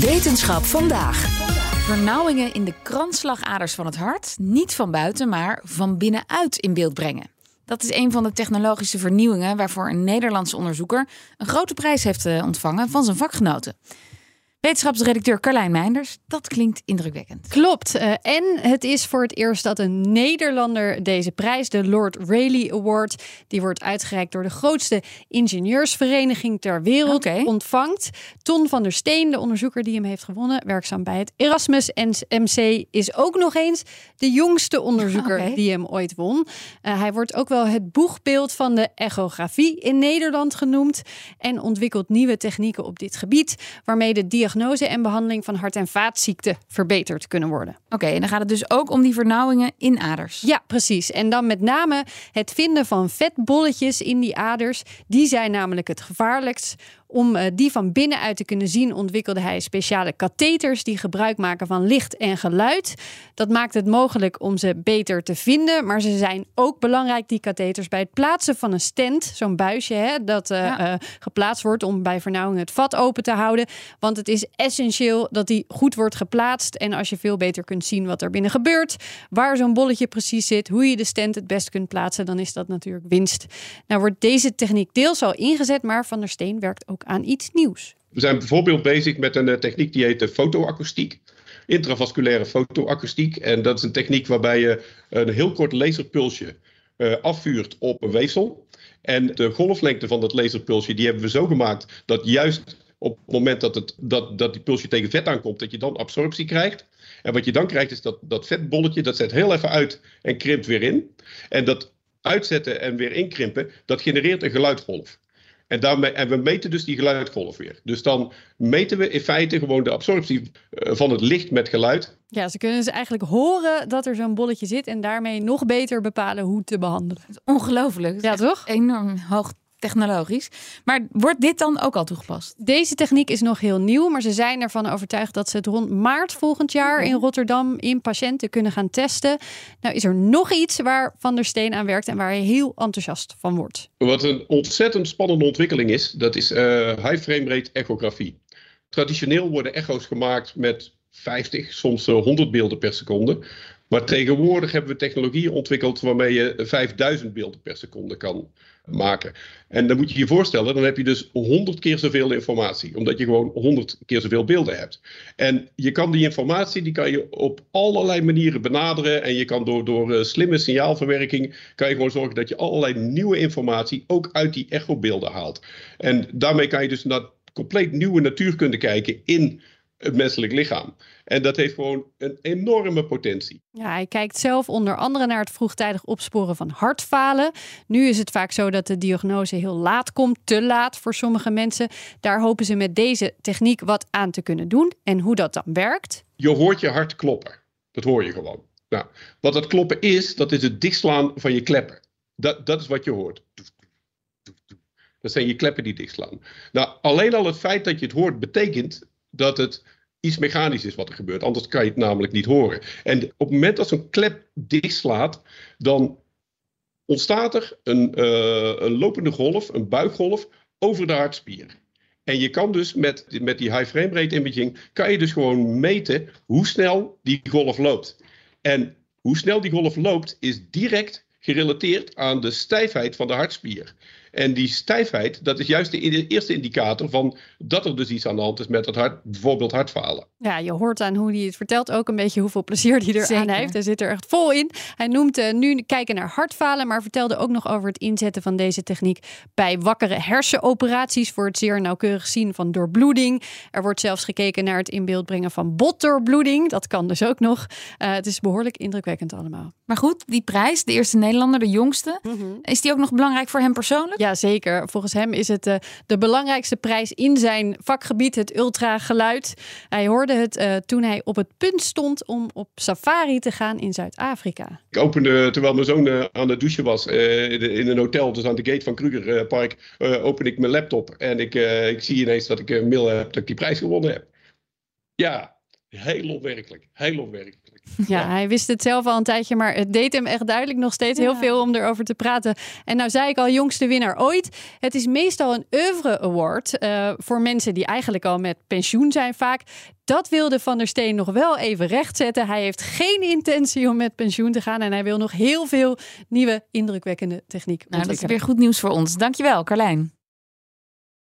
Wetenschap vandaag. Vernauwingen in de kransslagaders van het hart niet van buiten, maar van binnenuit in beeld brengen. Dat is een van de technologische vernieuwingen waarvoor een Nederlandse onderzoeker een grote prijs heeft eh, ontvangen van zijn vakgenoten. Wetenschapsredacteur Carlijn Meinders, dat klinkt indrukwekkend. Klopt. Uh, en het is voor het eerst dat een Nederlander deze prijs, de Lord Rayleigh Award, die wordt uitgereikt door de grootste ingenieursvereniging ter wereld, ontvangt. Ton van der Steen, de onderzoeker die hem heeft gewonnen, werkzaam bij het Erasmus MC, is ook nog eens de jongste onderzoeker die hem ooit won. Uh, hij wordt ook wel het boegbeeld van de echografie in Nederland genoemd en ontwikkelt nieuwe technieken op dit gebied, waarmee de diagnose en behandeling van hart- en vaatziekten verbeterd kunnen worden. Oké, en dan gaat het dus ook om die vernauwingen in aders. Ja, precies. En dan met name het vinden van vetbolletjes in die aders. Die zijn namelijk het gevaarlijkst. Om uh, die van binnenuit te kunnen zien, ontwikkelde hij speciale katheters die gebruik maken van licht en geluid. Dat maakt het mogelijk om ze beter te vinden. Maar ze zijn ook belangrijk, die katheters, bij het plaatsen van een stent. Zo'n buisje hè, dat uh, Ja. uh, geplaatst wordt om bij vernauwing het vat open te houden. Want het is essentieel dat die goed wordt geplaatst. En als je veel beter kunt zien wat er binnen gebeurt, waar zo'n bolletje precies zit, hoe je de stent het best kunt plaatsen, dan is dat natuurlijk winst. Nou wordt deze techniek deels al ingezet, maar Van der Steen werkt ook aan iets nieuws. We zijn bijvoorbeeld bezig met een eh, techniek die heet de fotoakoestiek. Intravasculaire fotoakoestiek. En dat is een techniek waarbij je een heel kort laserpulsje eh, afvuurt op een weefsel. En de golflengte van dat laserpulsje die hebben we zo gemaakt dat juist op het moment dat, het, dat, dat die pulsje tegen vet aankomt, dat je dan absorptie krijgt. En wat je dan krijgt is dat, dat vetbolletje, dat zet heel even uit en krimpt weer in. En dat uitzetten en weer inkrimpen, dat genereert een geluidgolf. En, daarmee, en we meten dus die geluidgolf weer. Dus dan meten we in feite gewoon de absorptie eh, van het licht met geluid. Ja, ze kunnen dus eigenlijk horen dat er zo'n bolletje zit en daarmee nog beter bepalen hoe te behandelen. Ongelooflijk. Ja, toch? Enorm hoog technologisch. Maar wordt dit dan ook al toegepast? Deze techniek is nog heel nieuw, maar ze zijn ervan overtuigd dat ze het rond maart volgend jaar in Rotterdam in patiënten kunnen gaan testen. Nou is er nog iets waar Van der Steen aan werkt en waar hij heel enthousiast van wordt. Wat een ontzettend spannende ontwikkeling is, dat is uh, high frame rate echografie. Traditioneel worden echo's gemaakt met 50, soms 100 beelden per seconde. Maar tegenwoordig hebben we technologieën ontwikkeld waarmee je 5000 beelden per seconde kan maken. En dan moet je je voorstellen, dan heb je dus 100 keer zoveel informatie, omdat je gewoon 100 keer zoveel beelden hebt. En je kan die informatie, die kan je op allerlei manieren benaderen en je kan door, door uh, slimme signaalverwerking, kan je gewoon zorgen dat je allerlei nieuwe informatie ook uit die echobeelden haalt. En daarmee kan je dus naar compleet nieuwe natuurkunde kijken in het menselijk lichaam. En dat heeft gewoon een enorme potentie. Ja, hij kijkt zelf onder andere naar het vroegtijdig opsporen van hartfalen. Nu is het vaak zo dat de diagnose heel laat komt, te laat voor sommige mensen. Daar hopen ze met deze techniek wat aan te kunnen doen. En hoe dat dan werkt? Je hoort je hart kloppen. Dat hoor je gewoon. Nou, wat dat kloppen is, dat is het dichtslaan van je kleppen. Dat, dat is wat je hoort. Dat zijn je kleppen die dichtslaan. Nou, alleen al het feit dat je het hoort betekent dat het iets mechanisch is wat er gebeurt. Anders kan je het namelijk niet horen. En op het moment dat zo'n klep dichtslaat, dan ontstaat er een, uh, een lopende golf, een buikgolf, over de hartspier. En je kan dus met, met die high frame rate imaging, kan je dus gewoon meten hoe snel die golf loopt. En hoe snel die golf loopt, is direct gerelateerd aan de stijfheid van de hartspier. En die stijfheid, dat is juist de eerste indicator van dat er dus iets aan de hand is met het hart, bijvoorbeeld hartfalen. Ja, je hoort aan hoe hij het vertelt ook een beetje hoeveel plezier hij er Zeker. aan heeft. Hij zit er echt vol in. Hij noemt uh, nu kijken naar hartfalen, maar vertelde ook nog over het inzetten van deze techniek bij wakkere hersenoperaties voor het zeer nauwkeurig zien van doorbloeding. Er wordt zelfs gekeken naar het in beeld brengen van botdoorbloeding. Dat kan dus ook nog. Uh, het is behoorlijk indrukwekkend allemaal. Maar goed, die prijs, de eerste Nederlander, de jongste, Mm -hmm. is die ook nog belangrijk voor hem persoonlijk? Ja, zeker. Volgens hem is het uh, de belangrijkste prijs in zijn vakgebied, het ultrageluid. Hij hoorde het uh, toen hij op het punt stond om op safari te gaan in Zuid-Afrika. Ik opende, terwijl mijn zoon uh, aan het douchen was in een hotel, dus aan de gate van Kruger Park, open ik mijn laptop en ik, ik zie ineens dat ik een mail heb dat ik die prijs gewonnen heb. Ja, heel opwerkelijk. Heel opwerkelijk. Ja, hij wist het zelf al een tijdje, maar het deed hem echt duidelijk nog steeds heel veel om erover te praten. En nou zei ik al, jongste winnaar ooit. Het is meestal een oeuvre award uh, voor mensen die eigenlijk al met pensioen zijn vaak. Dat wilde Van der Steen nog wel even rechtzetten. Hij heeft geen intentie om met pensioen te gaan en hij wil nog heel veel nieuwe indrukwekkende techniek Nou, dat is weer goed nieuws voor ons. Dankjewel, Carlijn.